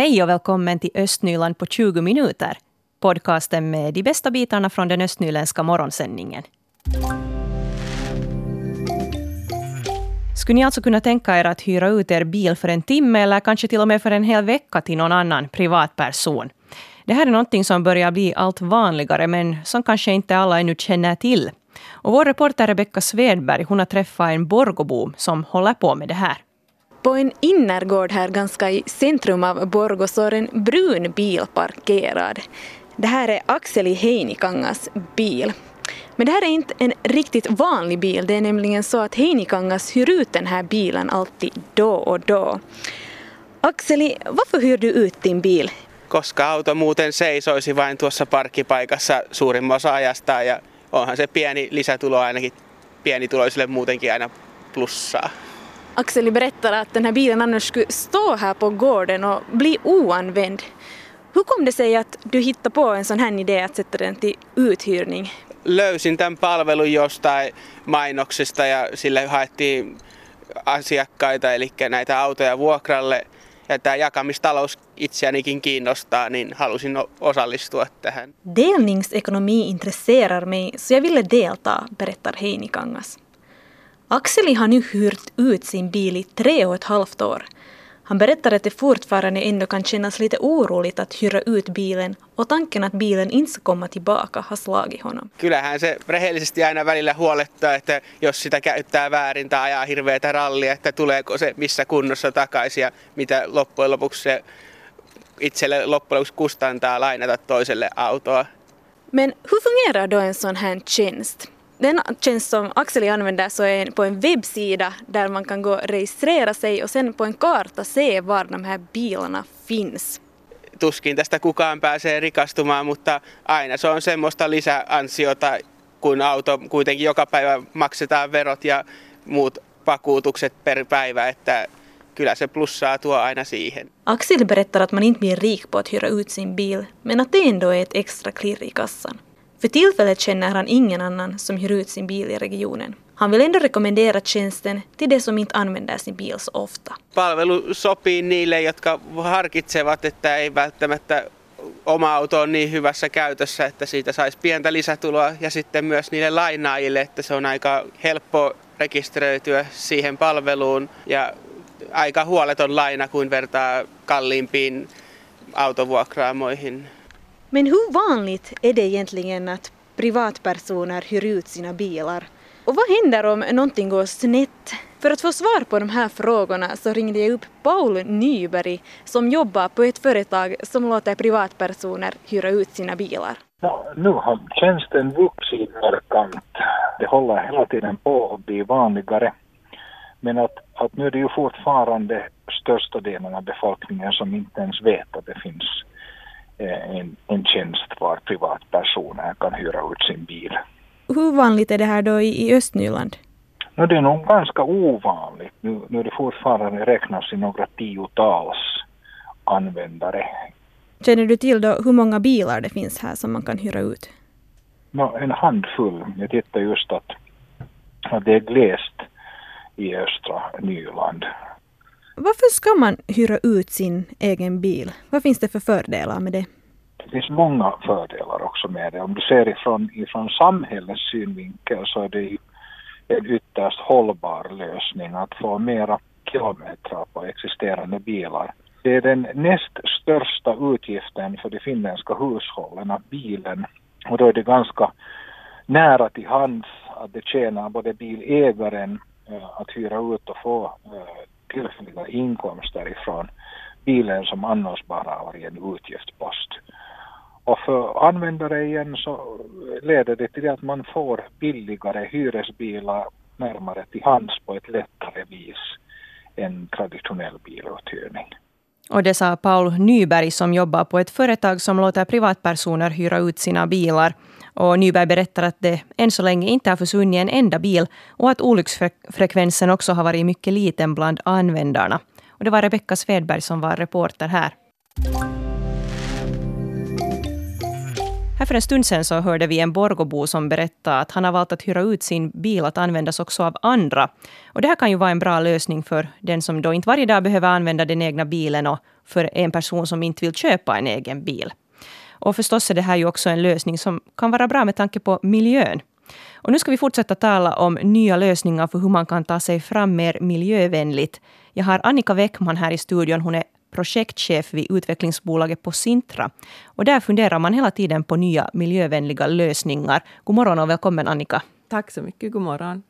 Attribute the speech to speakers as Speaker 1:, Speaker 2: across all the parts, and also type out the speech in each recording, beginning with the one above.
Speaker 1: Hej och välkommen till Östnyland på 20 minuter. Podcasten med de bästa bitarna från den östnyländska morgonsändningen. Skulle ni alltså kunna tänka er att hyra ut er bil för en timme eller kanske till och med för en hel vecka till någon annan privatperson? Det här är någonting som börjar bli allt vanligare men som kanske inte alla ännu känner till. Och vår reporter Rebecka Svedberg hon har träffat en Borgobo som håller på med det här.
Speaker 2: På en innergård här ganska i centrum av Borgå står en brun bil parkerad. Det här är Akseli Heinikangas bil. Men det här är inte en riktigt vanlig bil. Det är nämligen så att Heinikangas hyr ut den här bilen alltid då och då. Akseli, varför hyr du ut din bil?
Speaker 3: Koska auto muuten seisoisi vain tuossa parkkipaikassa suurimman osa ajasta ja onhan se pieni lisätulo ainakin pienituloisille muutenkin aina plussaa.
Speaker 2: Axel berättar att den här bilen annars skulle stå här på gården och bli oanvänd. Hur kom det sig att du hittade på en sån här idé att sätta den till uthyrning?
Speaker 3: Löysin tämän palvelun jostain mainoksesta ja sille haettiin asiakkaita, eli näitä autoja vuokralle. Ja tämä jakamistalous itseänikin kiinnostaa, niin halusin osallistua tähän.
Speaker 2: Delningsekonomi intresserar mig, så jag ville delta, berättar Heini Kangas. Axeli har nu hyrt ut sin bil i tre och ett halvt år. Han berättar att det fortfarande ändå kan kännas lite oroligt att hyra ut bilen och tanken att bilen inte ska komma tillbaka har slagit honom.
Speaker 3: Kyllähän se rehellisesti aina välillä huolettaa, että jos sitä käyttää väärin tai ajaa hirveätä rallia, että tuleeko se missä kunnossa takaisin ja mitä loppujen lopuksi se itselle loppujen lopuksi kustantaa lainata toiselle autoa.
Speaker 2: Men hur fungerar då en sån här tjänst? Den tjänst som Axel använder så är på en webbsida där man kan gå och registrera sig och sen på en karta se var de här bilarna finns.
Speaker 3: Tuskin tästä kukaan pääsee rikastumaan, mutta aina se on semmoista lisäansiota, kun auto kuitenkin joka päivä maksetaan verot ja muut vakuutukset per päivä, että kyllä se plussaa tuo aina siihen.
Speaker 2: Axel berättar att man inte blir rik på att hyra ut sin bil, men att det ändå är ett extra klirr i kassan. För tillfället känner han ingen annan som hyr ut sin bil i regionen. Han vill ändå rekommendera tjänsten till de som inte använder sin bil så ofta.
Speaker 3: Palvelu sopii niille, jotka harkitsevat, että ei välttämättä oma auto on niin hyvässä käytössä, että siitä saisi pientä lisätuloa ja sitten myös niille lainaajille, että se on aika helppo rekisteröityä siihen palveluun ja aika huoleton laina, kun vertaa kalliimpiin autovuokraamoihin.
Speaker 2: Men hur vanligt är det egentligen att privatpersoner hyr ut sina bilar? Och vad händer om någonting går snett? För att få svar på de här frågorna så ringde jag upp Paul Nyberg som jobbar på ett företag som låter privatpersoner hyra ut sina bilar.
Speaker 4: Ja, nu har tjänsten vuxit markant. Det håller hela tiden på att bli vanligare. Men att, att nu är det ju fortfarande största delen av befolkningen som inte ens vet att det finns en, en tjänst var privatpersoner kan hyra ut sin bil.
Speaker 2: Hur vanligt är det här då i, i Östnyland?
Speaker 4: No, det är nog ganska ovanligt. Nu, nu är det fortfarande räknas i några tiotals användare.
Speaker 2: Känner du till då hur många bilar det finns här som man kan hyra ut?
Speaker 4: No, en handfull. Jag tittar just att, att det är glest i östra Nyland.
Speaker 2: Varför ska man hyra ut sin egen bil? Vad finns det för fördelar med det?
Speaker 4: Det finns många fördelar också med det. Om du ser ifrån, ifrån samhällets synvinkel så är det en ytterst hållbar lösning att få mera kilometrar på existerande bilar. Det är den näst största utgiften för de finländska hushållen, att bilen, och då är det ganska nära till hands att det tjänar både bilägaren eh, att hyra ut och få eh, tillfälliga inkomster ifrån bilen som annars bara har varit en utgiftspost. Och för användare igen så leder det till att man får billigare hyresbilar närmare till hands på ett lättare vis än traditionell biluthyrning.
Speaker 1: Och det sa Paul Nyberg som jobbar på ett företag som låter privatpersoner hyra ut sina bilar. Och Nyberg berättar att det än så länge inte har försvunnit en enda bil och att olycksfrekvensen också har varit mycket liten bland användarna. Och det var Rebecka Svedberg som var reporter här. Här för en stund sedan så hörde vi en Borgobo som berättade att han har valt att hyra ut sin bil att användas också av andra. Och det här kan ju vara en bra lösning för den som då inte varje dag behöver använda den egna bilen och för en person som inte vill köpa en egen bil. Och förstås är det här ju också en lösning som kan vara bra med tanke på miljön. Och nu ska vi fortsätta tala om nya lösningar för hur man kan ta sig fram mer miljövänligt. Jag har Annika Weckman här i studion. Hon är projektchef vid utvecklingsbolaget på Sintra. Och där funderar man hela tiden på nya miljövänliga lösningar. God morgon och välkommen Annika.
Speaker 5: Tack så mycket, god morgon.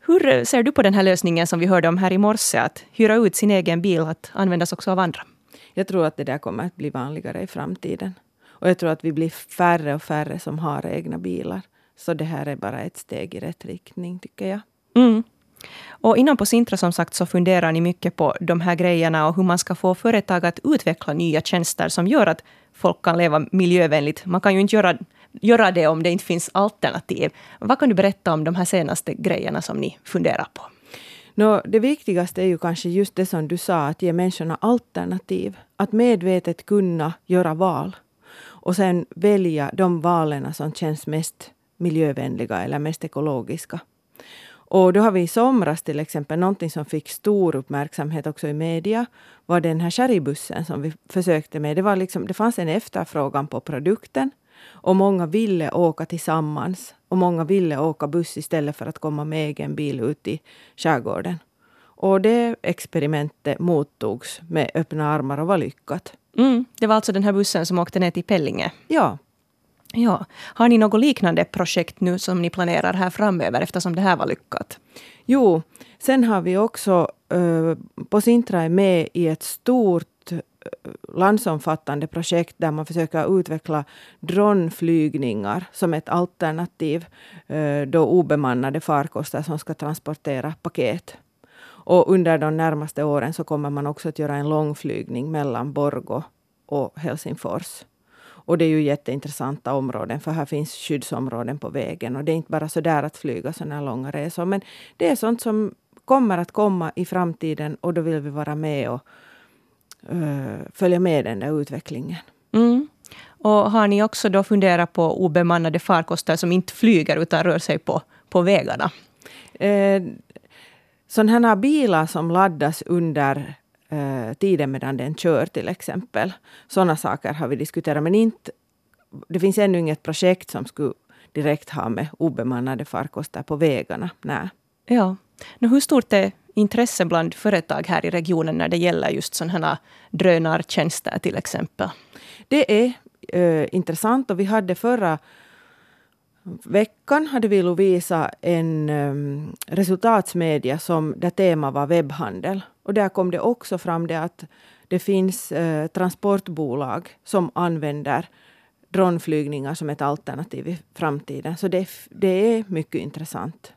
Speaker 1: Hur ser du på den här lösningen som vi hörde om här i morse, att hyra ut sin egen bil att användas också av andra?
Speaker 5: Jag tror att det där kommer att bli vanligare i framtiden. Och jag tror att vi blir färre och färre som har egna bilar. Så det här är bara ett steg i rätt riktning, tycker jag.
Speaker 1: Mm. Och inom på Sintra som sagt så funderar ni mycket på de här grejerna och hur man ska få företag att utveckla nya tjänster som gör att folk kan leva miljövänligt. Man kan ju inte göra, göra det om det inte finns alternativ. Vad kan du berätta om de här senaste grejerna som ni funderar på?
Speaker 5: No, det viktigaste är ju kanske just det som du sa, att ge människorna alternativ. Att medvetet kunna göra val. Och sen välja de valen som känns mest miljövänliga eller mest ekologiska. Och då har vi i somras till exempel, någonting som fick stor uppmärksamhet också i media, var den här sherrybussen som vi försökte med. Det, var liksom, det fanns en efterfrågan på produkten och många ville åka tillsammans. Och många ville åka buss istället för att komma med egen bil ut i skärgården. Och det experimentet mottogs med öppna armar och var lyckat.
Speaker 1: Mm, det var alltså den här bussen som åkte ner till Pellinge?
Speaker 5: Ja.
Speaker 1: Ja. Har ni något liknande projekt nu som ni planerar här framöver eftersom det här var lyckat?
Speaker 5: Jo, sen har vi också uh, på Sintra är med i ett stort uh, landsomfattande projekt där man försöker utveckla dronflygningar som ett alternativ. Uh, då obemannade farkoster som ska transportera paket. Och under de närmaste åren så kommer man också att göra en långflygning mellan Borgo och Helsingfors. Och det är ju jätteintressanta områden för här finns skyddsområden på vägen. Och det är inte bara så där att flyga sådana här långa resor. Men det är sånt som kommer att komma i framtiden och då vill vi vara med och uh, följa med den där utvecklingen.
Speaker 1: Mm. Och har ni också då funderat på obemannade farkoster som inte flyger utan rör sig på, på vägarna?
Speaker 5: Eh, sådana här bilar som laddas under eh, tiden medan den kör till exempel. Sådana saker har vi diskuterat men inte, det finns ännu inget projekt som skulle direkt ha med obemannade farkoster på vägarna. Nej.
Speaker 1: Ja. Nu, hur stort är intresse bland företag här i regionen när det gäller just sådana drönartjänster till exempel?
Speaker 5: Det är eh, intressant och vi hade förra veckan hade vi Lovisa en um, resultatsmedia som, där tema var webbhandel. Och där kom det också fram det att det finns uh, transportbolag som använder dronflygningar som ett alternativ i framtiden. Så det, det är mycket intressant.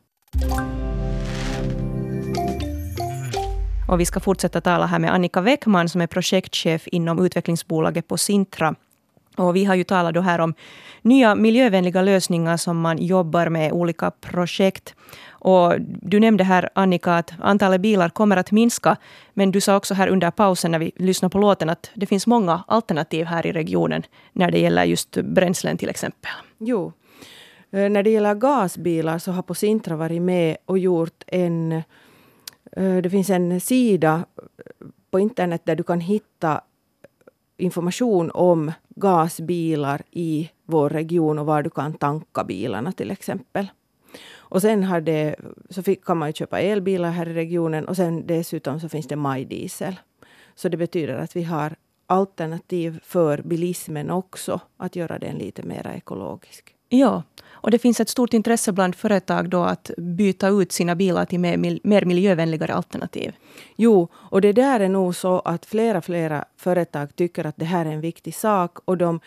Speaker 1: Och vi ska fortsätta tala här med Annika Weckman som är projektchef inom utvecklingsbolaget på Sintra och vi har ju talat då här om nya miljövänliga lösningar som man jobbar med, olika projekt. Och du nämnde här, Annika, att antalet bilar kommer att minska. Men du sa också här under pausen när vi lyssnade på låten att det finns många alternativ här i regionen när det gäller just bränslen till exempel.
Speaker 5: Jo. Eh, när det gäller gasbilar så har Posintra varit med och gjort en... Eh, det finns en sida på internet där du kan hitta information om gasbilar i vår region och var du kan tanka bilarna till exempel. Och sen har det, så fick, kan man ju köpa elbilar här i regionen och sen dessutom så finns det majdiesel. Så det betyder att vi har alternativ för bilismen också, att göra den lite mer ekologisk.
Speaker 1: Ja, och det finns ett stort intresse bland företag då att byta ut sina bilar till mer, mer miljövänligare alternativ.
Speaker 5: Jo, och det där är nog så att flera, flera företag tycker att det här är en viktig sak och de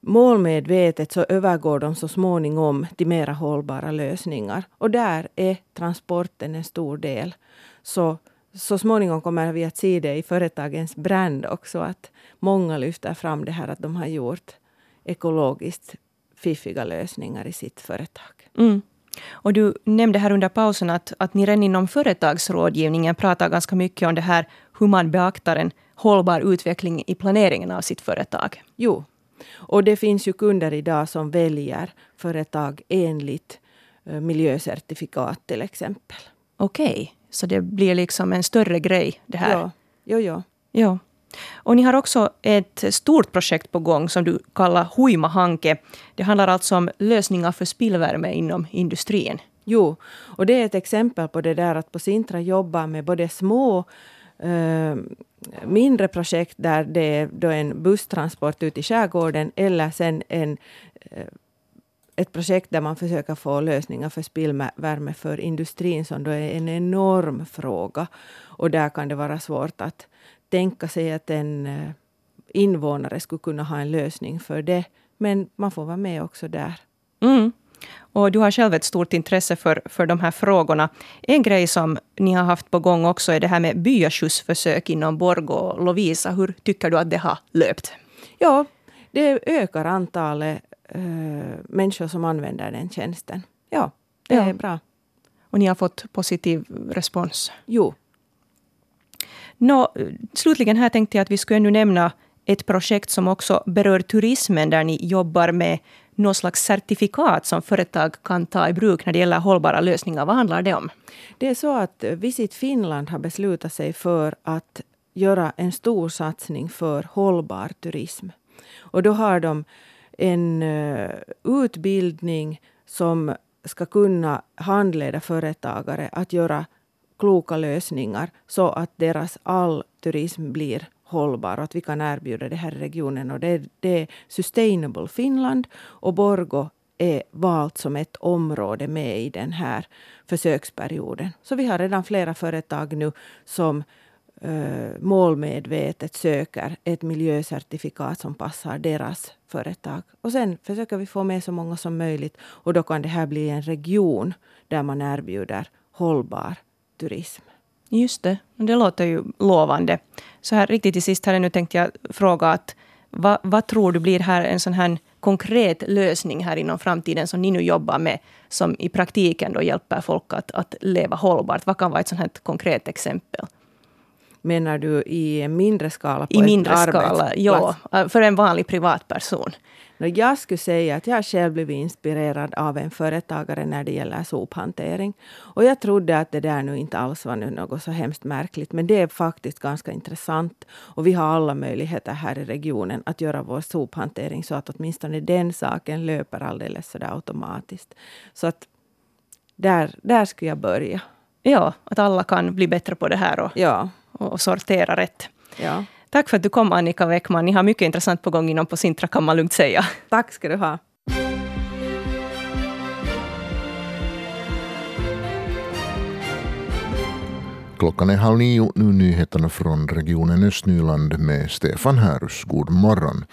Speaker 5: målmedvetet så övergår de så småningom till mera hållbara lösningar. Och där är transporten en stor del. Så så småningom kommer vi att se det i företagens brand också, att många lyfter fram det här att de har gjort ekologiskt fiffiga lösningar i sitt företag.
Speaker 1: Mm. Och du nämnde här under pausen att, att ni redan inom företagsrådgivningen pratar ganska mycket om det här hur man beaktar en hållbar utveckling i planeringen av sitt företag.
Speaker 5: Jo, Och det finns ju kunder idag som väljer företag enligt eh, miljöcertifikat till exempel.
Speaker 1: Okej, så det blir liksom en större grej det här?
Speaker 5: Ja, jo, jo.
Speaker 1: ja. Och ni har också ett stort projekt på gång som du kallar Huimahanke. Det handlar alltså om lösningar för spillvärme inom industrin.
Speaker 5: Jo, och det är ett exempel på det där att på Sintra jobbar med både små eh, mindre projekt där det är då en busstransport ut i skärgården eller sen en, eh, ett projekt där man försöker få lösningar för spillvärme för industrin som då är en enorm fråga. Och där kan det vara svårt att tänka sig att en eh, invånare skulle kunna ha en lösning för det. Men man får vara med också där.
Speaker 1: Mm. Och du har själv ett stort intresse för, för de här frågorna. En grej som ni har haft på gång också är det här med byaskjutsförsök inom Borgå och Lovisa. Hur tycker du att det har löpt?
Speaker 5: Ja, det ökar antalet äh, människor som använder den tjänsten. Ja, det ja. är bra.
Speaker 1: Och ni har fått positiv respons?
Speaker 5: Jo.
Speaker 1: Nå, slutligen här tänkte jag att vi skulle ännu nämna ett projekt som också berör turismen, där ni jobbar med något slags certifikat som företag kan ta i bruk när det gäller hållbara lösningar. Vad handlar det om?
Speaker 5: Det är så att Visit Finland har beslutat sig för att göra en stor satsning för hållbar turism. Och då har de en eh, utbildning som ska kunna handleda företagare att göra kloka lösningar så att deras all turism blir hållbar och att vi kan erbjuda det här i regionen. Och det, är, det är Sustainable Finland och Borgo är valt som ett område med i den här försöksperioden. Så vi har redan flera företag nu som eh, målmedvetet söker ett miljöcertifikat som passar deras företag. Och sen försöker vi få med så många som möjligt och då kan det här bli en region där man erbjuder hållbar turism.
Speaker 1: Just det, det låter ju lovande. Så här riktigt till sist här nu tänkte jag fråga att vad, vad, tror du blir här en sån här konkret lösning här inom framtiden som ni nu jobbar med, som i praktiken då hjälper folk att, att leva hållbart? Vad kan vara ett sånt här konkret exempel?
Speaker 5: Menar du i mindre skala?
Speaker 1: I mindre skala, ja. För en vanlig privatperson.
Speaker 5: Jag skulle säga att jag själv blivit inspirerad av en företagare när det gäller sophantering. Och jag trodde att det där nu inte alls var nu något så hemskt märkligt. Men det är faktiskt ganska intressant. Och vi har alla möjligheter här i regionen att göra vår sophantering så att åtminstone den saken löper alldeles sådär automatiskt. Så att där, där skulle jag börja.
Speaker 1: Ja, att alla kan bli bättre på det här och,
Speaker 5: ja.
Speaker 1: och sortera rätt.
Speaker 5: Ja.
Speaker 1: Tack för att du kom Annika Weckman. Ni har mycket intressant på gång inom på Sintra kan man lugnt säga.
Speaker 5: Tack ska du ha.
Speaker 6: Klockan är halv nio, nu nyheterna från regionen Östnyland med Stefan Härus. God morgon.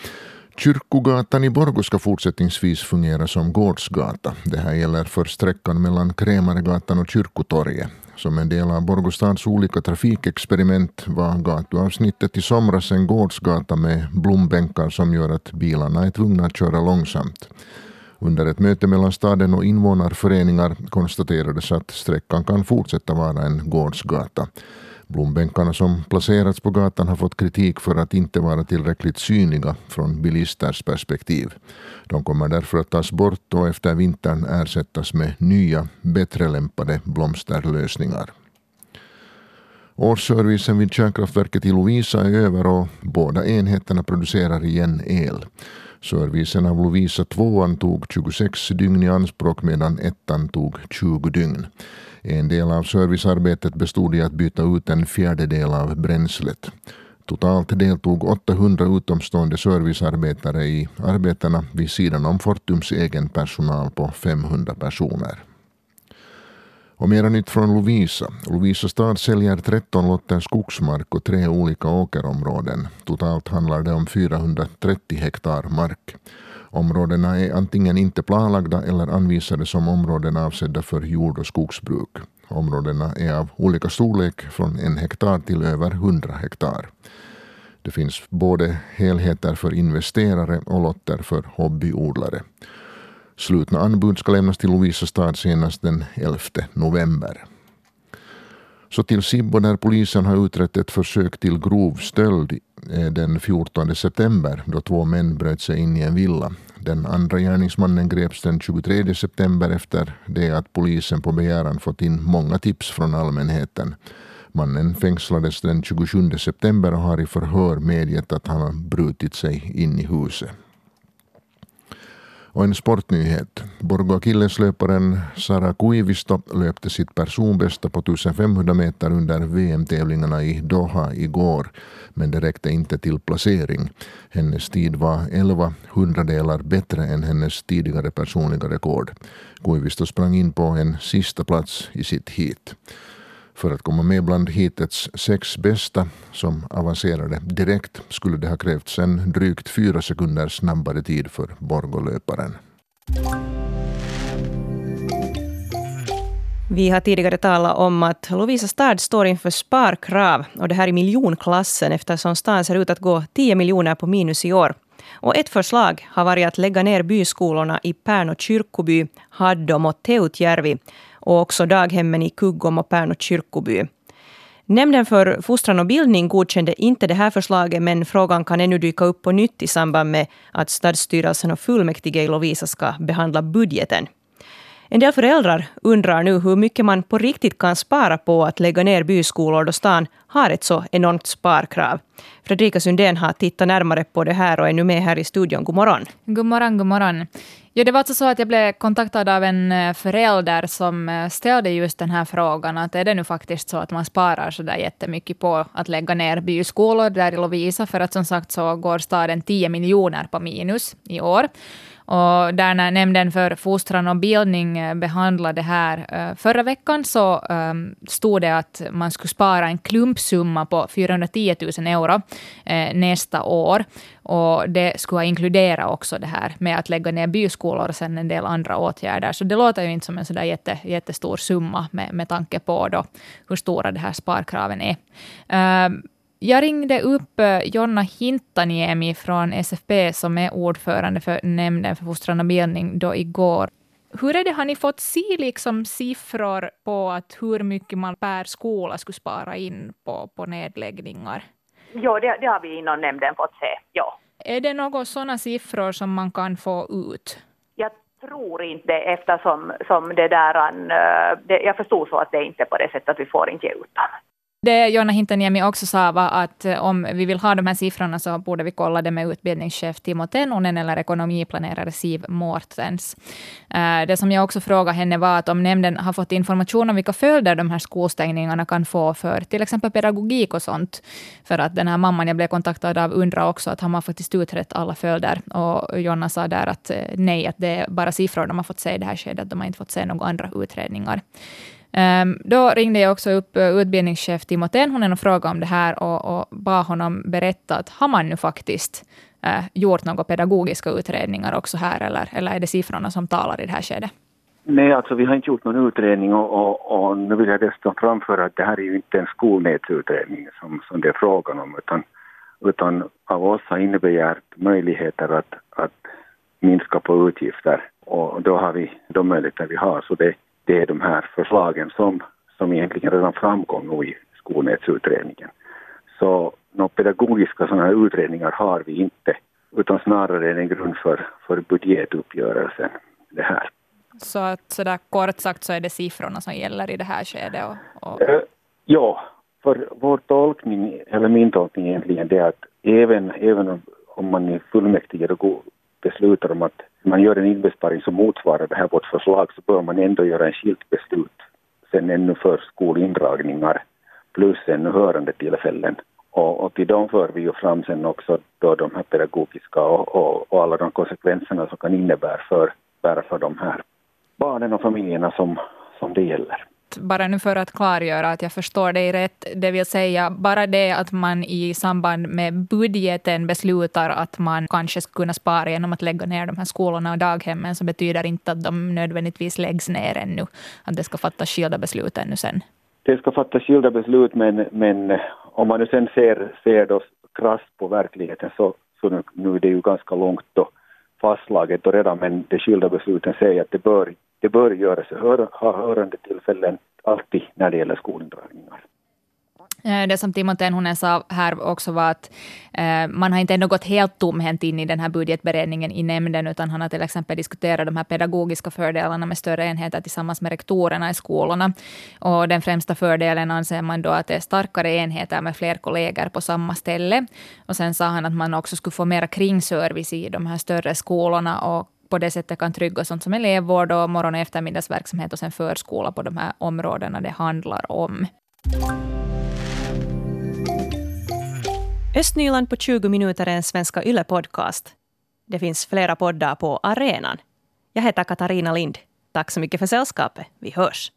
Speaker 6: Kyrkogatan i Borgå ska fortsättningsvis fungera som gårdsgata. Det här gäller för sträckan mellan Krämaregatan och Kyrkotorget. Som en del av Borgostads olika trafikexperiment var gatuavsnittet i somras en gårdsgata med blombänkar som gör att bilarna är tvungna att köra långsamt. Under ett möte mellan staden och invånarföreningar konstaterades att sträckan kan fortsätta vara en gårdsgata. Blombänkarna som placerats på gatan har fått kritik för att inte vara tillräckligt synliga från bilisters perspektiv. De kommer därför att tas bort och efter vintern ersättas med nya, bättre lämpade blomsterlösningar. Årsservicen vid kärnkraftverket i Lovisa är över och båda enheterna producerar igen el. Servicen av Lovisa 2 tog 26 dygn i anspråk medan ettan tog 20 dygn. En del av servicearbetet bestod i att byta ut en fjärdedel av bränslet. Totalt deltog 800 utomstående servicearbetare i arbetena vid sidan om Fortums egen personal på 500 personer. Och mera nytt från Lovisa. Lovisa stad säljer 13 lotter skogsmark och tre olika åkerområden. Totalt handlar det om 430 hektar mark. Områdena är antingen inte planlagda eller anvisade som områden avsedda för jord och skogsbruk. Områdena är av olika storlek, från en hektar till över 100 hektar. Det finns både helheter för investerare och lotter för hobbyodlare. Slutna anbud ska lämnas till Lovisa stad senast den 11 november. Så till Sibbo där polisen har utrett ett försök till grov stöld eh, den 14 september då två män bröt sig in i en villa. Den andra gärningsmannen greps den 23 september efter det att polisen på begäran fått in många tips från allmänheten. Mannen fängslades den 27 september och har i förhör medgett att han har brutit sig in i huset. Och en sportnyhet. Borgo Akilleslöparen Sara Kuivisto löpte sitt personbästa på 1500 meter under VM-tävlingarna i Doha igår. Men det räckte inte till placering. Hennes tid var 11 hundradelar bättre än hennes tidigare personliga rekord. Kuivisto sprang in på en sista plats i sitt heat. För att komma med bland hitets sex bästa som avancerade direkt skulle det ha krävts en drygt fyra sekunder snabbare tid för Borgolöparen.
Speaker 1: Vi har tidigare talat om att Lovisa stad står inför sparkrav och det här i miljonklassen eftersom staden ser ut att gå 10 miljoner på minus i år. Och ett förslag har varit att lägga ner byskolorna i Pärn och kyrkoby, Haddom och Teutjärvi och också daghemmen i Kuggom och Pärnu kyrkoby. Nämnden för fostran och bildning godkände inte det här förslaget men frågan kan ännu dyka upp på nytt i samband med att stadsstyrelsen och fullmäktige i Lovisa ska behandla budgeten. En del föräldrar undrar nu hur mycket man på riktigt kan spara på att lägga ner byskolor då stan har ett så enormt sparkrav. Fredrika Sundén har tittat närmare på det här och är nu med här i studion. God morgon.
Speaker 7: God morgon, god morgon. Ja, det var alltså så att jag blev kontaktad av en eh, förälder som eh, ställde just den här frågan. Att är det nu faktiskt så att man sparar så där jättemycket på att lägga ner byskolor där i Lovisa? För att som sagt så går staden 10 miljoner på minus i år. Och där när Nämnden för fostran och bildning eh, behandlade det här förra veckan så ehm, stod det att man skulle spara en klumpsumma på 410 000 euro nästa år. Och det skulle ha inkluderat också det här med att lägga ner byskolor och sen en del andra åtgärder. Så det låter ju inte som en sådär jätte, jättestor summa med, med tanke på då hur stora de här sparkraven är. Uh, jag ringde upp eh, Jonna Hintaniemi från SFP som är ordförande för nämnden för fostran och bildning då igår. Hur är det, har ni fått se liksom siffror på att hur mycket man per skola skulle spara in på, på nedläggningar?
Speaker 8: Ja, det, det har vi inom nämnden fått se.
Speaker 7: Är det några sådana siffror som man kan få ut?
Speaker 8: Jag tror inte eftersom som det där, eh, det, jag förstod så att det är inte på det sättet att vi får inte ge ut dem.
Speaker 7: Det Jonna Hintaniemi också sa var att eh, om vi vill ha de här siffrorna så borde vi kolla det med utbildningschef Timo Tenonen eller ekonomiplanerare Siv Mårtens. Eh, det som jag också frågade henne var att om nämnden har fått information om vilka följder de här skolstängningarna kan få för till exempel pedagogik och sånt. För att den här mamman jag blev kontaktad av undrar också att har man faktiskt utrett alla följder? Och Jonna sa där att eh, nej, att det är bara siffror de har fått se i det här skedet. De har inte fått se några andra utredningar. Um, då ringde jag också upp eh, utbildningschef Timo Tenhonen och frågade om det här och, och bad honom berätta att har man nu faktiskt uh, gjort några pedagogiska utredningar också här eller, eller är det siffrorna som talar i det här skedet?
Speaker 9: Nej, alltså vi har inte gjort någon utredning och, och, och nu vill jag dessutom framföra att det här är ju inte en skolnätsutredning som, som det är frågan om utan, utan av oss har innebärt möjligheter att, att minska på utgifter och då har vi de möjligheter vi har. Så det, det är de här förslagen som, som egentligen redan framkom i skolnätsutredningen. Så några pedagogiska sådana här utredningar har vi inte, utan snarare är en grund för, för budgetuppgörelsen, det här.
Speaker 7: Så att sådär kort sagt så är det siffrorna som gäller i det här skedet? Och, och...
Speaker 9: Uh, ja, för vår tolkning, eller min tolkning egentligen, det är att även, även om man i fullmäktige beslutar om att man gör en inbesparing som motsvarar det här vårt förslag så bör man ändå göra en skilt beslut sen ännu för skolindragningar plus ännu hörande tillfällen. Och, och till dem för vi ju fram sen också då de här pedagogiska och, och, och alla de konsekvenserna som kan innebära för, för de här barnen och familjerna som, som det gäller
Speaker 7: bara nu för att klargöra att jag förstår dig rätt, det vill säga bara det att man i samband med budgeten beslutar att man kanske ska kunna spara genom att lägga ner de här skolorna och daghemmen, så betyder inte att de nödvändigtvis läggs ner ännu. Att det ska fattas skilda beslut ännu sen.
Speaker 9: Det ska fattas skilda beslut, men, men eh, om man nu sen ser, ser då krasst på verkligheten så, så nu, nu är det ju ganska långt då fastslaget då redan, men de skilda besluten säger att det bör det bör göras hör, ha hörande tillfällen alltid när det gäller skolindragningar.
Speaker 7: Eh, det som Timo Tenhonen sa här också var att eh, man har inte ändå gått helt tomhänt in i den här budgetberedningen i nämnden, utan han har till exempel diskuterat de här pedagogiska fördelarna med större enheter tillsammans med rektorerna i skolorna. Och den främsta fördelen anser man då att det är starkare enheter med fler kollegor på samma ställe. Och sen sa han att man också skulle få mera kringservice i de här större skolorna och på det sättet kan trygga sånt som elevvård och morgon och eftermiddagsverksamhet och sen förskola på de här områdena det handlar om.
Speaker 1: Östnyland på 20 minuter är en Svenska Yle-podcast. Det finns flera poddar på arenan. Jag heter Katarina Lind. Tack så mycket för sällskapet. Vi hörs.